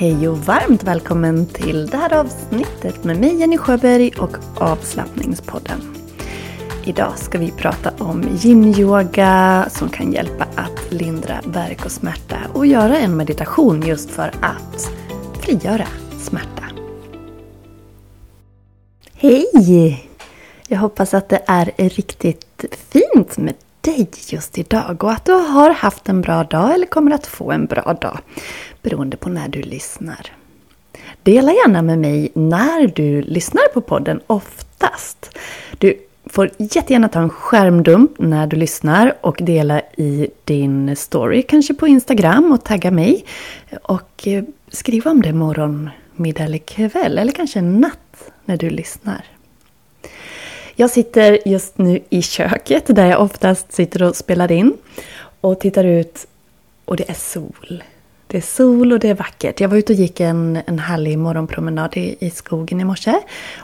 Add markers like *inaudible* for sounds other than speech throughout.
Hej och varmt välkommen till det här avsnittet med mig Jenny Sjöberg och avslappningspodden. Idag ska vi prata om yin-yoga som kan hjälpa att lindra värk och smärta och göra en meditation just för att frigöra smärta. Hej! Jag hoppas att det är riktigt fint med dig just idag och att du har haft en bra dag eller kommer att få en bra dag beroende på när du lyssnar. Dela gärna med mig när du lyssnar på podden oftast. Du får jättegärna ta en skärmdump när du lyssnar och dela i din story, kanske på Instagram och tagga mig. Och skriva skriv om det morgon, middag eller kväll eller kanske natt när du lyssnar. Jag sitter just nu i köket där jag oftast sitter och spelar in och tittar ut och det är sol. Det är sol och det är vackert. Jag var ute och gick en, en härlig morgonpromenad i, i skogen i morse.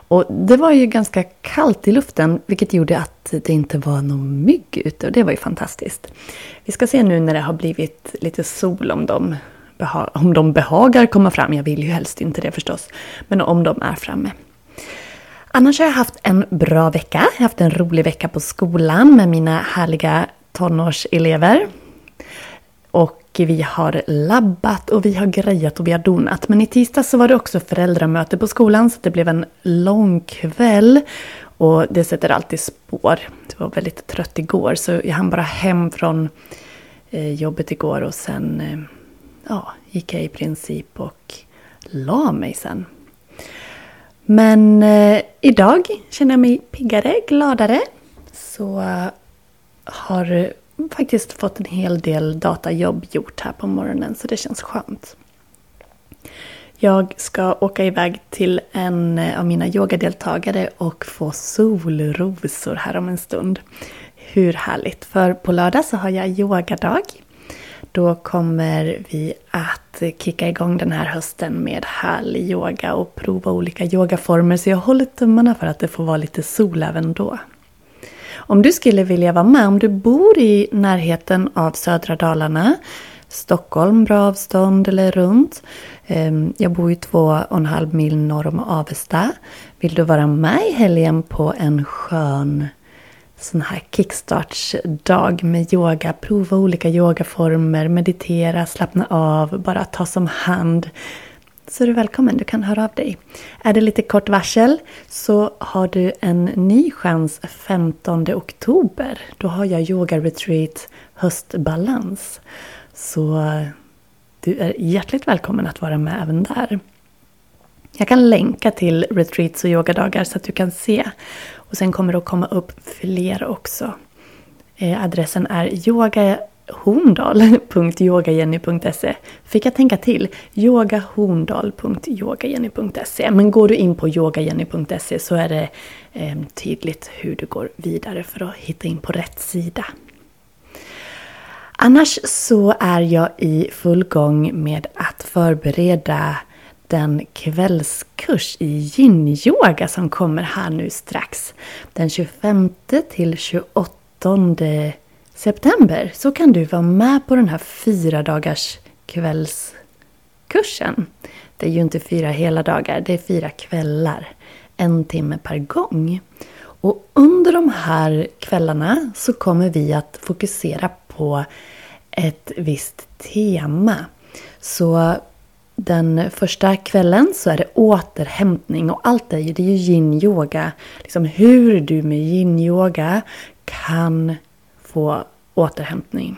Och det var ju ganska kallt i luften vilket gjorde att det inte var någon mygg ute och det var ju fantastiskt. Vi ska se nu när det har blivit lite sol om de, beha om de behagar komma fram. Jag vill ju helst inte det förstås. Men om de är framme. Annars har jag haft en bra vecka. Jag har haft en rolig vecka på skolan med mina härliga tonårselever. Och vi har labbat och vi har grejat och vi har donat. Men i tisdags så var det också föräldramöte på skolan så det blev en lång kväll. Och det sätter alltid spår. Jag var väldigt trött igår så jag hann bara hem från eh, jobbet igår och sen eh, ja, gick jag i princip och la mig sen. Men eh, idag känner jag mig piggare, gladare. Så eh, har faktiskt fått en hel del datajobb gjort här på morgonen så det känns skönt. Jag ska åka iväg till en eh, av mina yogadeltagare och få solrosor här om en stund. Hur härligt! För på lördag så har jag yogadag. Då kommer vi att kicka igång den här hösten med härlig yoga och prova olika yogaformer. Så jag håller tummarna för att det får vara lite sol även då. Om du skulle vilja vara med, om du bor i närheten av södra Dalarna, Stockholm, bra avstånd eller runt. Ehm, jag bor ju två och en halv mil norr om Avesta. Vill du vara med i helgen på en skön sån här kickstartsdag med yoga. Prova olika yogaformer, meditera, slappna av, bara ta som hand. Så är du välkommen, du kan höra av dig. Är det lite kort varsel så har du en ny chans 15 oktober. Då har jag yoga retreat höstbalans. Så du är hjärtligt välkommen att vara med även där. Jag kan länka till retreats och yogadagar så att du kan se. Och sen kommer det att komma upp fler också. Eh, adressen är yogahorndal.yogajenny.se Fick jag tänka till? yogahorndal.yogajenny.se Men går du in på yogajenny.se så är det eh, tydligt hur du går vidare för att hitta in på rätt sida. Annars så är jag i full gång med att förbereda den kvällskurs i yin-yoga som kommer här nu strax. Den 25 till 28 september så kan du vara med på den här fyra dagars kvällskursen. Det är ju inte fyra hela dagar, det är fyra kvällar. En timme per gång. Och under de här kvällarna så kommer vi att fokusera på ett visst tema. Så den första kvällen så är det återhämtning och allt det, det är ju yin-yoga. Liksom hur du med yin-yoga kan få återhämtning.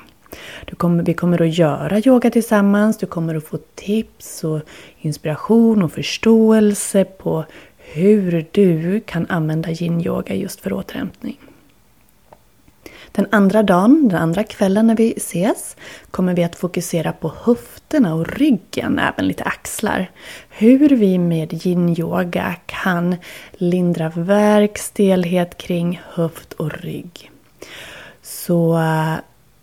Du kommer, vi kommer att göra yoga tillsammans, du kommer att få tips och inspiration och förståelse på hur du kan använda yin-yoga just för återhämtning. Den andra dagen, den andra kvällen när vi ses, kommer vi att fokusera på höfterna och ryggen, även lite axlar. Hur vi med yin-yoga kan lindra värk, stelhet kring höft och rygg. Så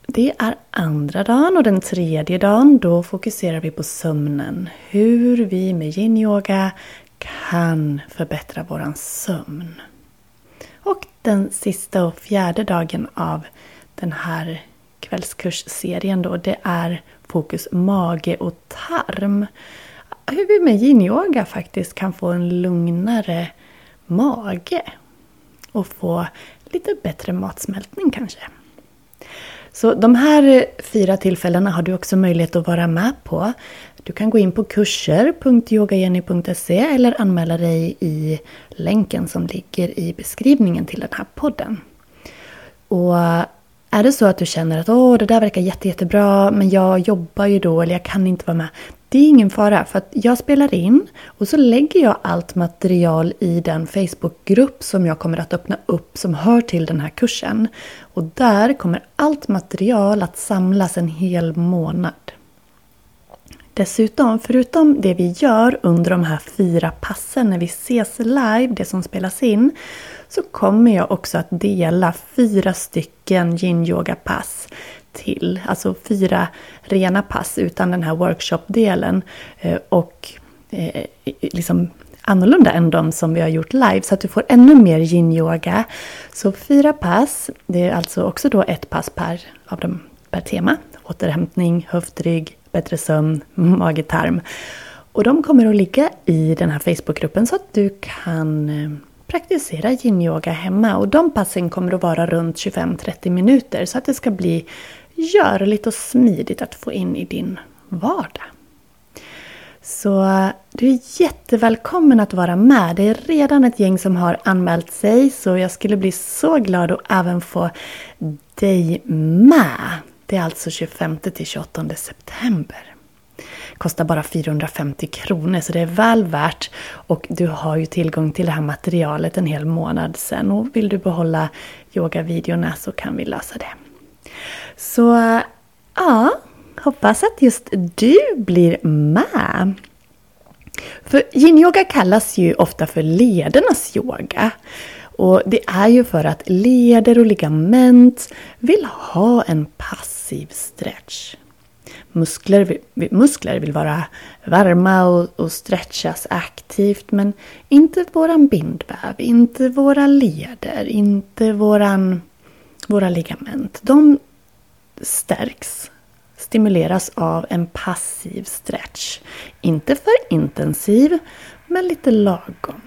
det är andra dagen och den tredje dagen då fokuserar vi på sömnen. Hur vi med yin-yoga kan förbättra våran sömn. Den sista och fjärde dagen av den här kvällskursserien då, det är fokus mage och tarm. hur vi med yin-yoga faktiskt kan få en lugnare mage. Och få lite bättre matsmältning kanske. Så de här fyra tillfällena har du också möjlighet att vara med på. Du kan gå in på kurser.yogajenny.se eller anmäla dig i länken som ligger i beskrivningen till den här podden. Och är det så att du känner att Åh, det där verkar jätte, jättebra men jag jobbar ju då eller jag kan inte vara med. Det är ingen fara för att jag spelar in och så lägger jag allt material i den Facebookgrupp som jag kommer att öppna upp som hör till den här kursen. Och där kommer allt material att samlas en hel månad. Dessutom, förutom det vi gör under de här fyra passen när vi ses live, det som spelas in, så kommer jag också att dela fyra stycken yin-yoga-pass till. Alltså fyra rena pass utan den här workshop-delen. Eh, och eh, liksom annorlunda än de som vi har gjort live så att du får ännu mer yin-yoga. Så fyra pass, det är alltså också då ett pass per, av dem per tema. Återhämtning, höftrygg, bättre sömn, *laughs* mage-tarm. Och de kommer att ligga i den här Facebookgruppen så att du kan eh, praktisera yin-yoga hemma. Och de passen kommer att vara runt 25-30 minuter så att det ska bli görligt och smidigt att få in i din vardag. Så eh, du är jättevälkommen att vara med. Det är redan ett gäng som har anmält sig så jag skulle bli så glad att även få dig med. Det är alltså 25 till 28 september. Kostar bara 450 kronor så det är väl värt. Och du har ju tillgång till det här materialet en hel månad sen. Och vill du behålla yogavideorna så kan vi lösa det. Så ja, hoppas att just du blir med. För yin-yoga kallas ju ofta för ledernas yoga. Och det är ju för att leder och ligament vill ha en passiv stretch. Muskler, muskler vill vara varma och, och stretchas aktivt men inte våran bindväv, inte våra leder, inte våran, våra ligament. De stärks, stimuleras av en passiv stretch. Inte för intensiv, men lite lagom.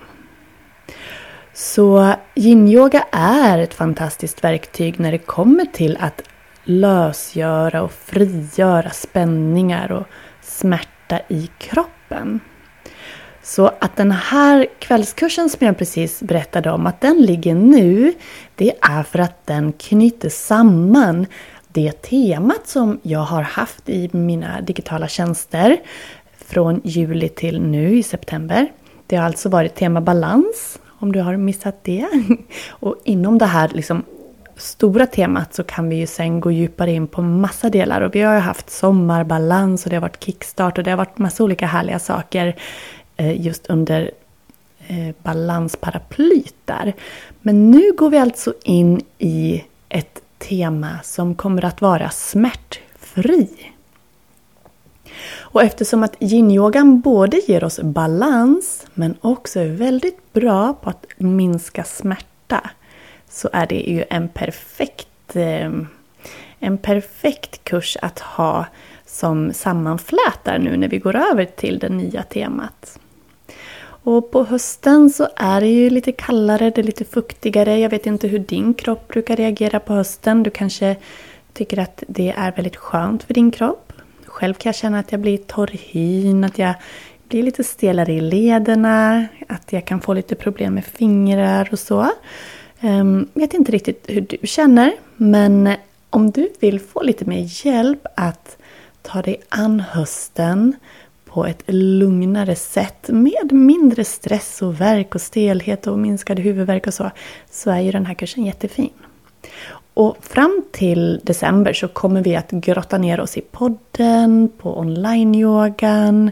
Så yin-yoga är ett fantastiskt verktyg när det kommer till att lösgöra och frigöra spänningar och smärta i kroppen. Så att den här kvällskursen som jag precis berättade om, att den ligger nu, det är för att den knyter samman det temat som jag har haft i mina digitala tjänster från juli till nu i september. Det har alltså varit tema balans, om du har missat det. *laughs* Och inom det här liksom stora temat så kan vi ju sen gå djupare in på massa delar. Och vi har ju haft sommarbalans och det har varit kickstart och det har varit massa olika härliga saker eh, just under eh, balansparaplyt där. Men nu går vi alltså in i ett tema som kommer att vara smärtfri. Och eftersom att yin både ger oss balans men också är väldigt bra på att minska smärta så är det ju en perfekt, eh, en perfekt kurs att ha som sammanflätar nu när vi går över till det nya temat. Och på hösten så är det ju lite kallare, det är lite fuktigare. Jag vet inte hur din kropp brukar reagera på hösten. Du kanske tycker att det är väldigt skönt för din kropp. Själv kan jag känna att jag blir torr i hyn, att jag blir lite stelare i lederna, att jag kan få lite problem med fingrar och så. Ehm, jag vet inte riktigt hur du känner, men om du vill få lite mer hjälp att ta dig an hösten på ett lugnare sätt med mindre stress och värk och stelhet och minskad huvudvärk och så, så är ju den här kursen jättefin. Och fram till december så kommer vi att grotta ner oss i podden, på online-yogan,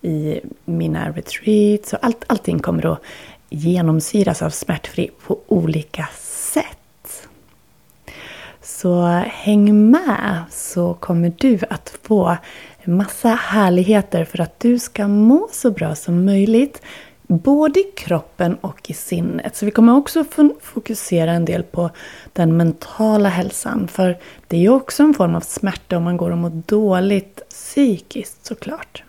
i mina retreats och allt, allting kommer att genomsyras av smärtfri på olika sätt. Så häng med så kommer du att få massa härligheter för att du ska må så bra som möjligt. Både i kroppen och i sinnet. Så vi kommer också fokusera en del på den mentala hälsan. För det är ju också en form av smärta om man går och mår dåligt psykiskt såklart.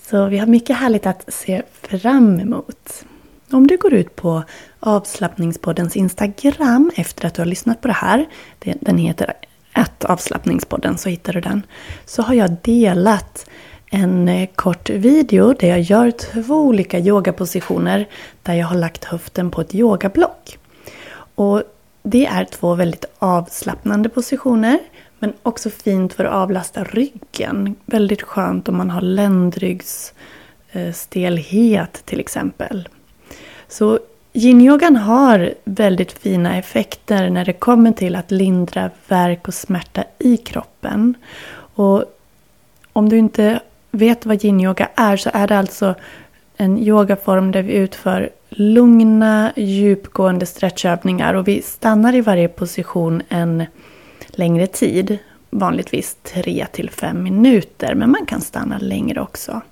Så vi har mycket härligt att se fram emot. Om du går ut på avslappningspoddens Instagram efter att du har lyssnat på det här. Den heter att avslappningspodden så hittar du den. Så har jag delat en eh, kort video där jag gör två olika yogapositioner där jag har lagt höften på ett yogablock. Och det är två väldigt avslappnande positioner men också fint för att avlasta ryggen. Väldigt skönt om man har ländryggsstelhet eh, till exempel. Så Yin-yogan har väldigt fina effekter när det kommer till att lindra värk och smärta i kroppen. Och om du inte vet vad yin-yoga är så är det alltså en yogaform där vi utför lugna, djupgående stretchövningar och vi stannar i varje position en längre tid. Vanligtvis 3 till 5 minuter, men man kan stanna längre också.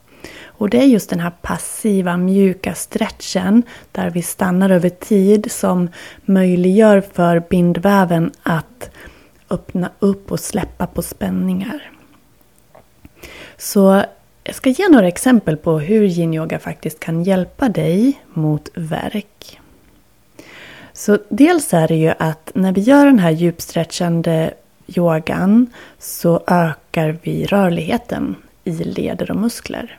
Och det är just den här passiva mjuka stretchen där vi stannar över tid som möjliggör för bindväven att öppna upp och släppa på spänningar. Så jag ska ge några exempel på hur yin-yoga faktiskt kan hjälpa dig mot värk. Så dels är det ju att när vi gör den här djupstretchande yogan så ökar vi rörligheten i leder och muskler.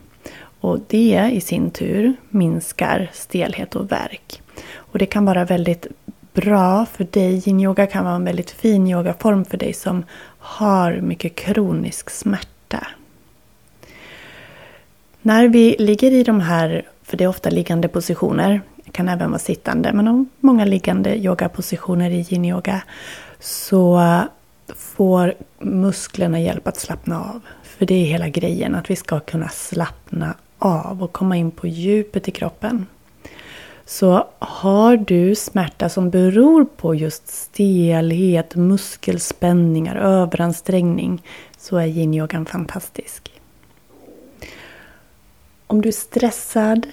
Och det i sin tur minskar stelhet och värk. Och det kan vara väldigt bra för dig. Yin-yoga kan vara en väldigt fin yogaform för dig som har mycket kronisk smärta. När vi ligger i de här, för det är ofta liggande positioner, det kan även vara sittande, men om många liggande yogapositioner i yin-yoga, så får musklerna hjälp att slappna av. För det är hela grejen, att vi ska kunna slappna av och komma in på djupet i kroppen. Så har du smärta som beror på just stelhet, muskelspänningar, överansträngning så är yin-yogan fantastisk. Om du är stressad,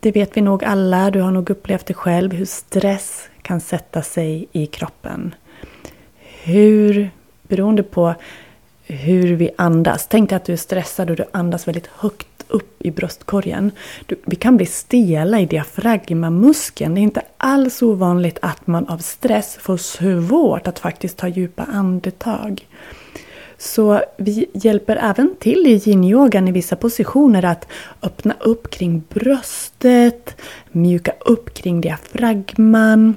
det vet vi nog alla, du har nog upplevt det själv, hur stress kan sätta sig i kroppen. Hur, beroende på hur vi andas. Tänk dig att du är stressad och du andas väldigt högt upp i bröstkorgen. Du, vi kan bli stela i diafragmamuskeln. Det är inte alls ovanligt att man av stress får svårt att faktiskt ta djupa andetag. Så vi hjälper även till i yin-yogan i vissa positioner att öppna upp kring bröstet, mjuka upp kring diafragman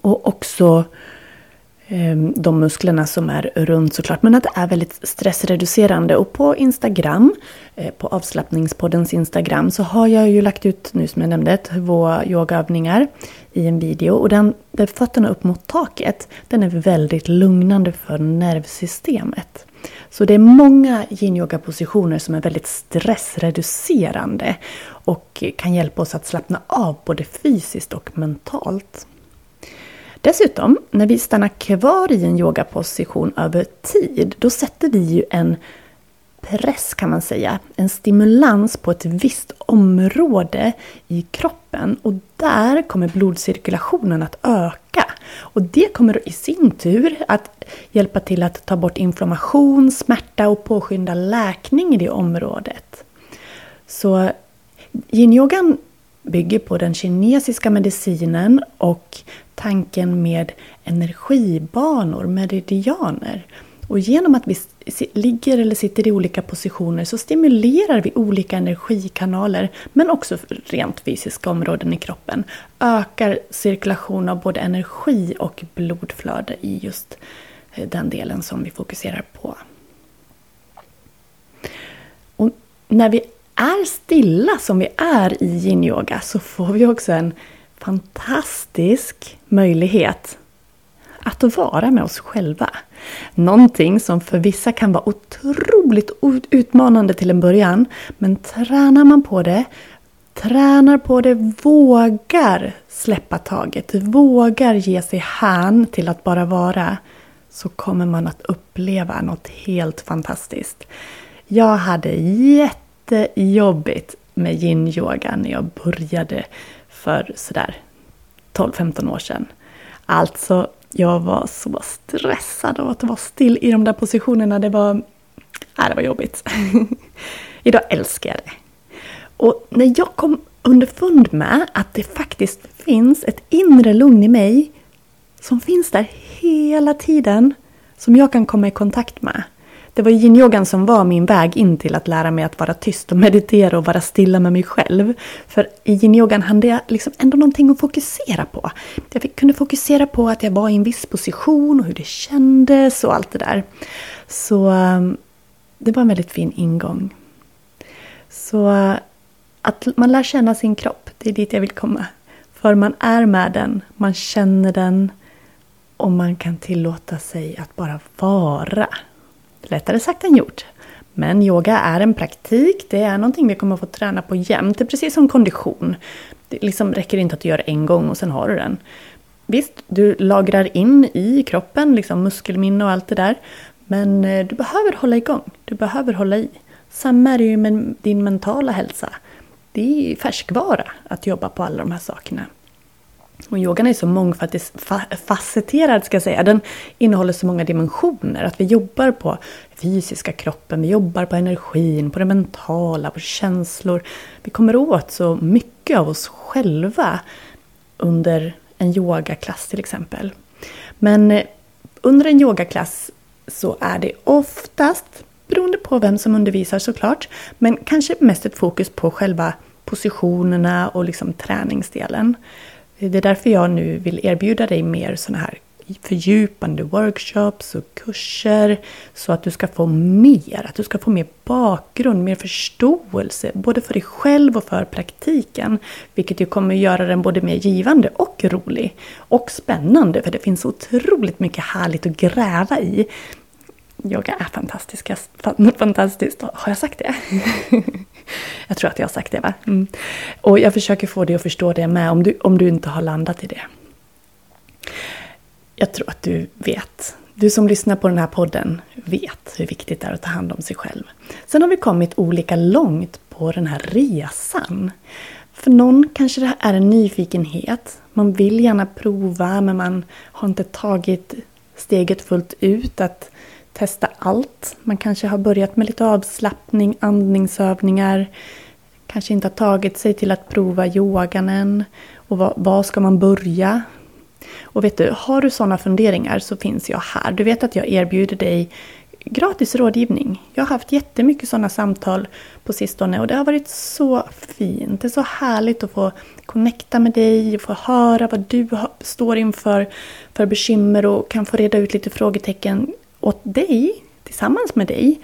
och också Ehm, de musklerna som är runt såklart. Men att det är väldigt stressreducerande. Och på Instagram, eh, på avslappningspoddens Instagram, så har jag ju lagt ut, nu som jag nämnde, två yogaövningar i en video. Och den, där fötterna upp mot taket, den är väldigt lugnande för nervsystemet. Så det är många yin-yoga-positioner som är väldigt stressreducerande och kan hjälpa oss att slappna av både fysiskt och mentalt. Dessutom, när vi stannar kvar i en yogaposition över tid, då sätter vi ju en press kan man säga, en stimulans på ett visst område i kroppen och där kommer blodcirkulationen att öka. Och det kommer i sin tur att hjälpa till att ta bort inflammation, smärta och påskynda läkning i det området. Så yin-yogan bygger på den kinesiska medicinen och tanken med energibanor, meridianer. Och genom att vi ligger eller sitter i olika positioner så stimulerar vi olika energikanaler men också rent fysiska områden i kroppen. Ökar cirkulation av både energi och blodflöde i just eh, den delen som vi fokuserar på. Och när vi är stilla som vi är i yin-yoga så får vi också en fantastisk möjlighet att vara med oss själva. Någonting som för vissa kan vara otroligt utmanande till en början. Men tränar man på det, tränar på det, vågar släppa taget, vågar ge sig hän till att bara vara, så kommer man att uppleva något helt fantastiskt. Jag hade jätte jättejobbigt med yin-yoga när jag började för sådär 12-15 år sedan. Alltså, jag var så stressad av att vara still i de där positionerna. Det var, äh, det var jobbigt. *laughs* Idag älskar jag det. Och när jag kom underfund med att det faktiskt finns ett inre lugn i mig som finns där hela tiden, som jag kan komma i kontakt med. Det var yinyogan som var min väg in till att lära mig att vara tyst och meditera och vara stilla med mig själv. För i yinyogan hade jag liksom ändå någonting att fokusera på. Jag kunde fokusera på att jag var i en viss position och hur det kändes och allt det där. Så um, det var en väldigt fin ingång. Så uh, att man lär känna sin kropp, det är dit jag vill komma. För man är med den, man känner den och man kan tillåta sig att bara vara. Lättare sagt än gjort. Men yoga är en praktik, det är någonting vi kommer att få träna på jämt. Det är precis som kondition. Det liksom räcker inte att du gör en gång och sen har du den. Visst, du lagrar in i kroppen, liksom muskelminne och allt det där. Men eh, du behöver hålla igång, du behöver hålla i. Samma är det ju med din mentala hälsa. Det är färskvara att jobba på alla de här sakerna. Och yogan är så mångfacetterad ska jag säga. Den innehåller så många dimensioner. Att vi jobbar på fysiska kroppen, vi jobbar på energin, på det mentala, på känslor. Vi kommer åt så mycket av oss själva under en yogaklass till exempel. Men eh, under en yogaklass så är det oftast, beroende på vem som undervisar såklart, men kanske mest ett fokus på själva positionerna och liksom träningsdelen. Det är därför jag nu vill erbjuda dig mer sådana här fördjupande workshops och kurser så att du ska få mer, att du ska få mer bakgrund, mer förståelse både för dig själv och för praktiken. Vilket ju kommer göra den både mer givande och rolig och spännande för det finns otroligt mycket härligt att gräva i. Yoga är fantastiska, fantastiskt. Har jag sagt det? *laughs* jag tror att jag har sagt det va? Mm. Och jag försöker få dig att förstå det med om du, om du inte har landat i det. Jag tror att du vet. Du som lyssnar på den här podden vet hur viktigt det är att ta hand om sig själv. Sen har vi kommit olika långt på den här resan. För någon kanske det är en nyfikenhet. Man vill gärna prova men man har inte tagit steget fullt ut. att testa allt. Man kanske har börjat med lite avslappning, andningsövningar. Kanske inte har tagit sig till att prova yogan än. Och var ska man börja? Och vet du, har du sådana funderingar så finns jag här. Du vet att jag erbjuder dig gratis rådgivning. Jag har haft jättemycket sådana samtal på sistone och det har varit så fint. Det är så härligt att få connecta med dig, få höra vad du står inför för bekymmer och kan få reda ut lite frågetecken åt dig, tillsammans med dig,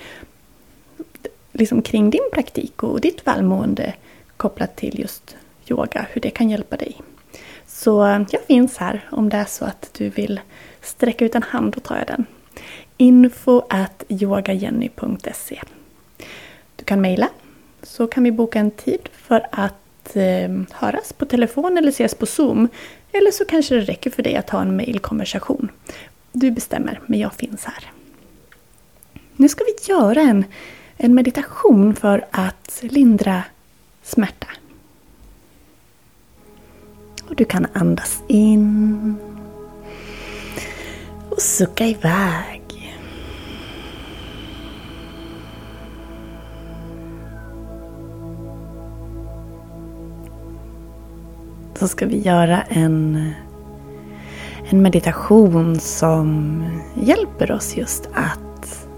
liksom kring din praktik och ditt välmående kopplat till just yoga, hur det kan hjälpa dig. Så eh, jag finns här om det är så att du vill sträcka ut en hand, då tar jag den. Info at yogajenny.se Du kan mejla så kan vi boka en tid för att eh, höras på telefon eller ses på Zoom. Eller så kanske det räcker för dig att ha en mejlkonversation. Du bestämmer, men jag finns här. Nu ska vi göra en, en meditation för att lindra smärta. Och du kan andas in och sucka iväg. Så ska vi göra en en meditation som hjälper oss just att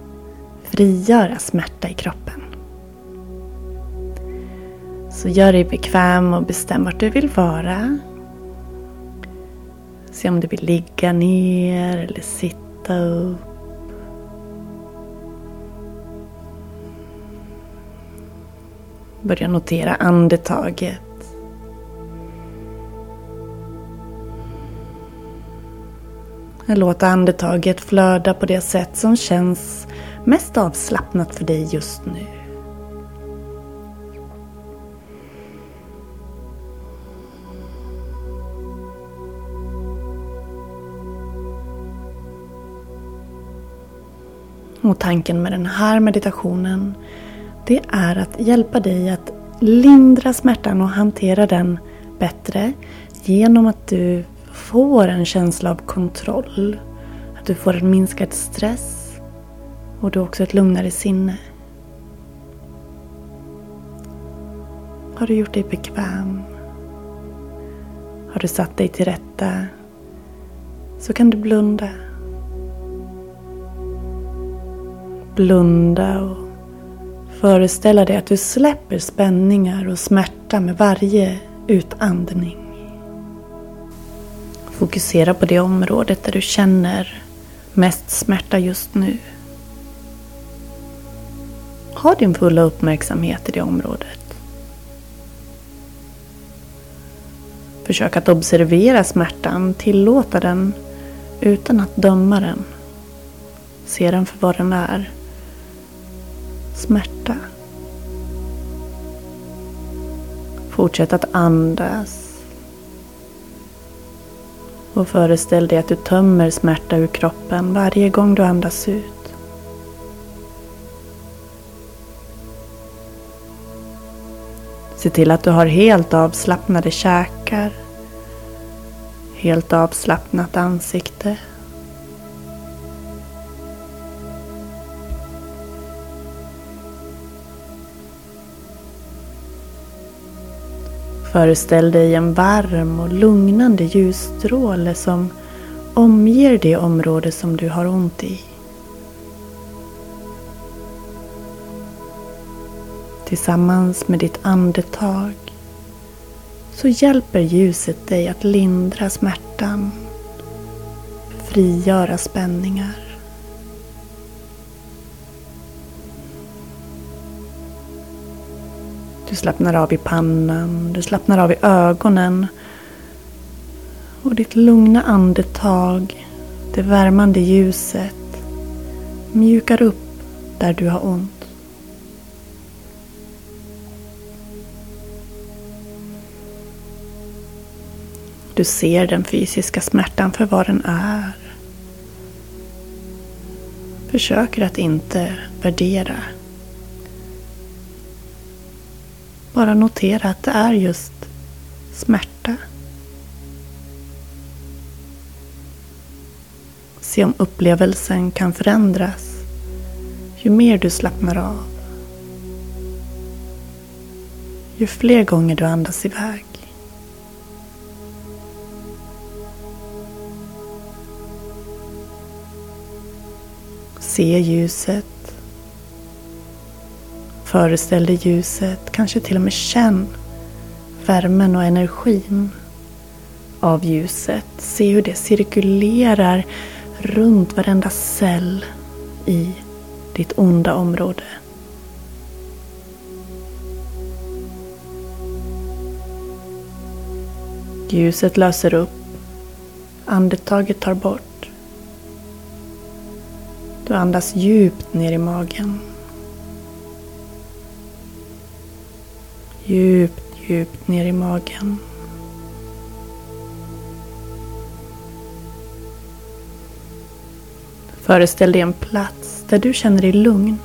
frigöra smärta i kroppen. Så gör dig bekväm och bestäm vart du vill vara. Se om du vill ligga ner eller sitta upp. Börja notera andetaget. Låt andetaget flöda på det sätt som känns mest avslappnat för dig just nu. Och tanken med den här meditationen det är att hjälpa dig att lindra smärtan och hantera den bättre genom att du får en känsla av kontroll. Att du får en minskad stress och du har också ett lugnare sinne. Har du gjort dig bekväm? Har du satt dig till rätta? Så kan du blunda. Blunda och föreställa dig att du släpper spänningar och smärta med varje utandning. Fokusera på det området där du känner mest smärta just nu. Ha din fulla uppmärksamhet i det området. Försök att observera smärtan, tillåta den utan att döma den. Se den för vad den är. Smärta. Fortsätt att andas. Och föreställ dig att du tömmer smärta ur kroppen varje gång du andas ut. Se till att du har helt avslappnade käkar. Helt avslappnat ansikte. Föreställ dig en varm och lugnande ljusstråle som omger det område som du har ont i. Tillsammans med ditt andetag så hjälper ljuset dig att lindra smärtan, frigöra spänningar. Du slappnar av i pannan, du slappnar av i ögonen. Och ditt lugna andetag, det värmande ljuset mjukar upp där du har ont. Du ser den fysiska smärtan för vad den är. Försöker att inte värdera. Bara notera att det är just smärta. Se om upplevelsen kan förändras ju mer du slappnar av. Ju fler gånger du andas iväg. Se ljuset. Föreställ dig ljuset, kanske till och med känn värmen och energin av ljuset. Se hur det cirkulerar runt varenda cell i ditt onda område. Ljuset löser upp. Andetaget tar bort. Du andas djupt ner i magen. Djupt, djupt ner i magen. Föreställ dig en plats där du känner dig lugn.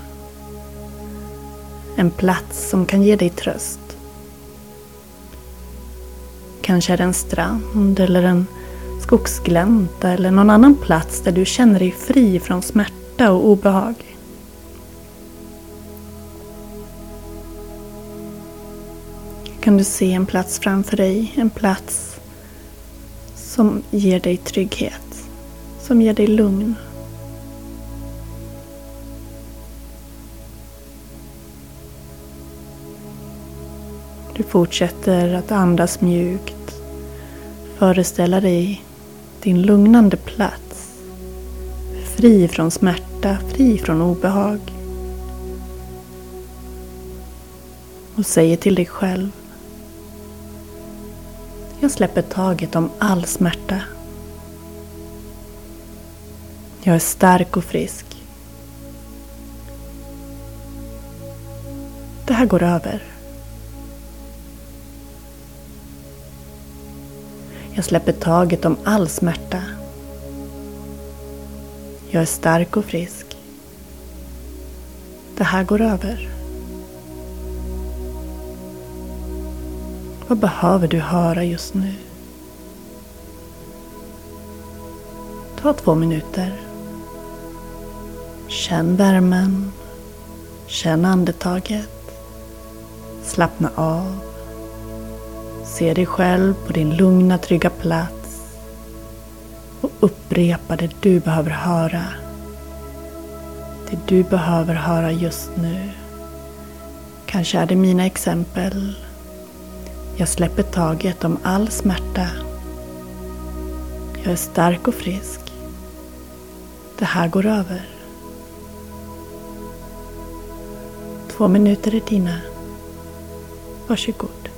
En plats som kan ge dig tröst. Kanske är det en strand eller en skogsglänta eller någon annan plats där du känner dig fri från smärta och obehag. Kan du se en plats framför dig, en plats som ger dig trygghet, som ger dig lugn. Du fortsätter att andas mjukt. Föreställa dig din lugnande plats Fri från smärta, fri från obehag. Och säger till dig själv. Jag släpper taget om all smärta. Jag är stark och frisk. Det här går över. Jag släpper taget om all smärta. Jag är stark och frisk. Det här går över. Vad behöver du höra just nu? Ta två minuter. Känn värmen. Känn andetaget. Slappna av. Se dig själv på din lugna, trygga plats och upprepa det du behöver höra. Det du behöver höra just nu. Kanske är det mina exempel. Jag släpper taget om all smärta. Jag är stark och frisk. Det här går över. Två minuter är dina. Varsågod.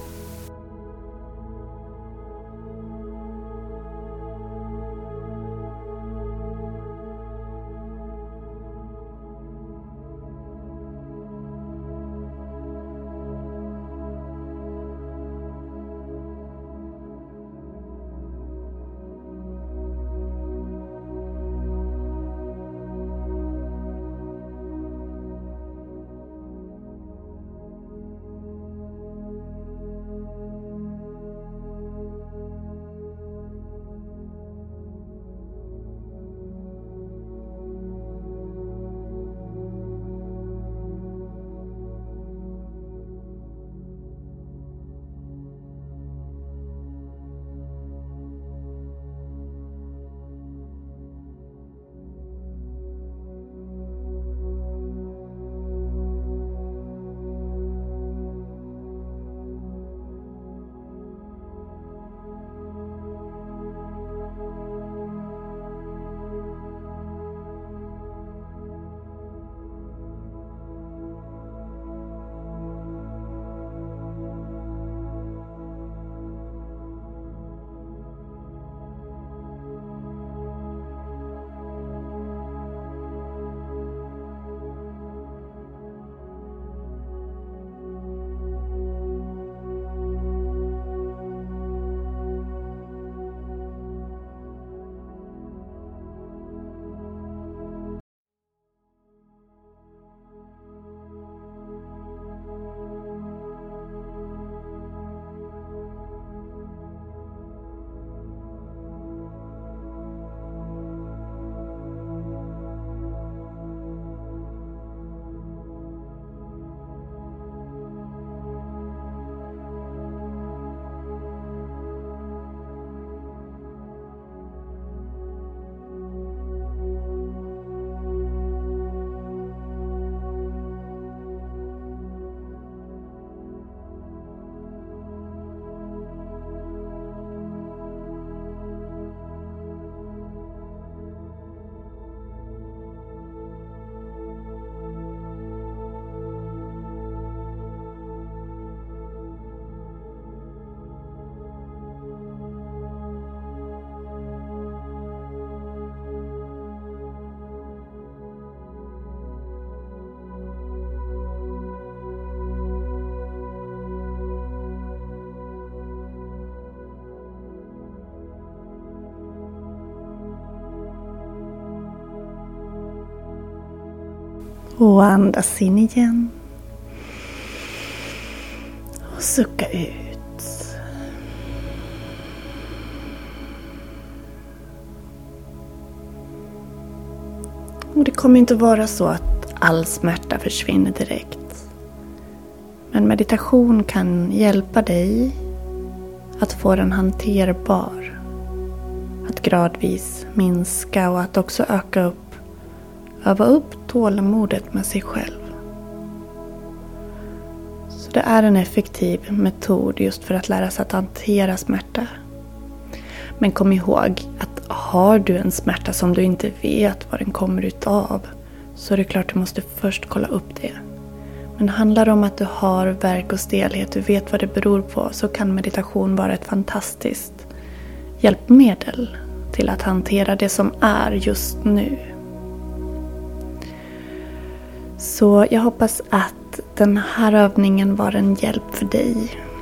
Och andas in igen. Och sucka ut. Och det kommer inte vara så att all smärta försvinner direkt. Men meditation kan hjälpa dig att få den hanterbar. Att gradvis minska och att också öka upp Öva upp tålamodet med sig själv. Så det är en effektiv metod just för att lära sig att hantera smärta. Men kom ihåg att har du en smärta som du inte vet vad den kommer utav så är det klart du måste först kolla upp det. Men handlar det om att du har värk och stelhet, du vet vad det beror på, så kan meditation vara ett fantastiskt hjälpmedel till att hantera det som är just nu. Så jag hoppas att den här övningen var en hjälp för dig.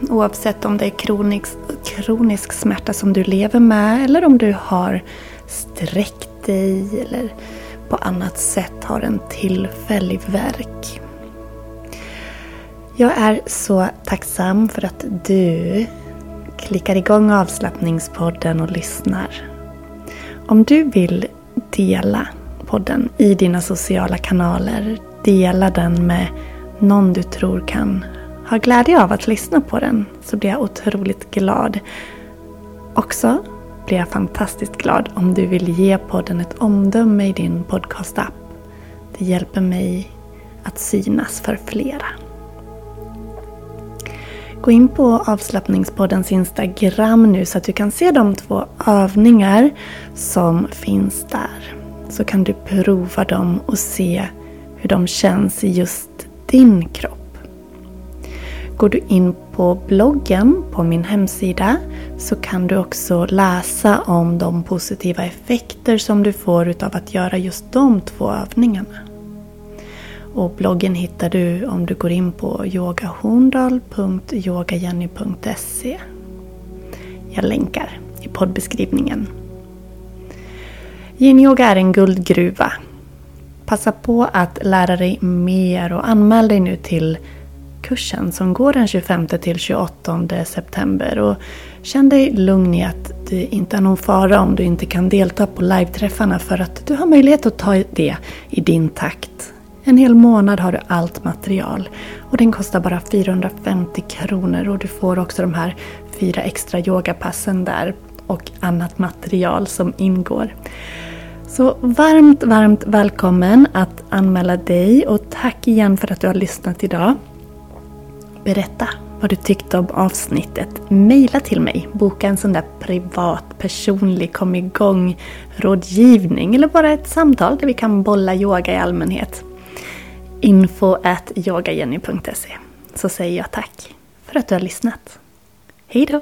Oavsett om det är kronisk, kronisk smärta som du lever med eller om du har sträckt dig eller på annat sätt har en tillfällig verk. Jag är så tacksam för att du klickar igång avslappningspodden och lyssnar. Om du vill dela podden i dina sociala kanaler Dela den med någon du tror kan ha glädje av att lyssna på den så blir jag otroligt glad. Också blir jag fantastiskt glad om du vill ge podden ett omdöme i din podcastapp. Det hjälper mig att synas för flera. Gå in på avslappningspoddens Instagram nu så att du kan se de två övningar som finns där. Så kan du prova dem och se hur de känns i just din kropp. Går du in på bloggen på min hemsida så kan du också läsa om de positiva effekter som du får utav att göra just de två övningarna. Och bloggen hittar du om du går in på yogahorndal.yogajenny.se Jag länkar i poddbeskrivningen. Yin-yoga är en guldgruva. Passa på att lära dig mer och anmäl dig nu till kursen som går den 25 till 28 september. Och känn dig lugn i att det inte är någon fara om du inte kan delta på live-träffarna för att du har möjlighet att ta det i din takt. En hel månad har du allt material och den kostar bara 450 kronor och du får också de här fyra extra yogapassen där och annat material som ingår. Så varmt, varmt välkommen att anmäla dig och tack igen för att du har lyssnat idag. Berätta vad du tyckte om avsnittet. Maila till mig. Boka en sån där privat, personlig, kom igång rådgivning eller bara ett samtal där vi kan bolla yoga i allmänhet. Info at yogajenny.se Så säger jag tack för att du har lyssnat. Hejdå!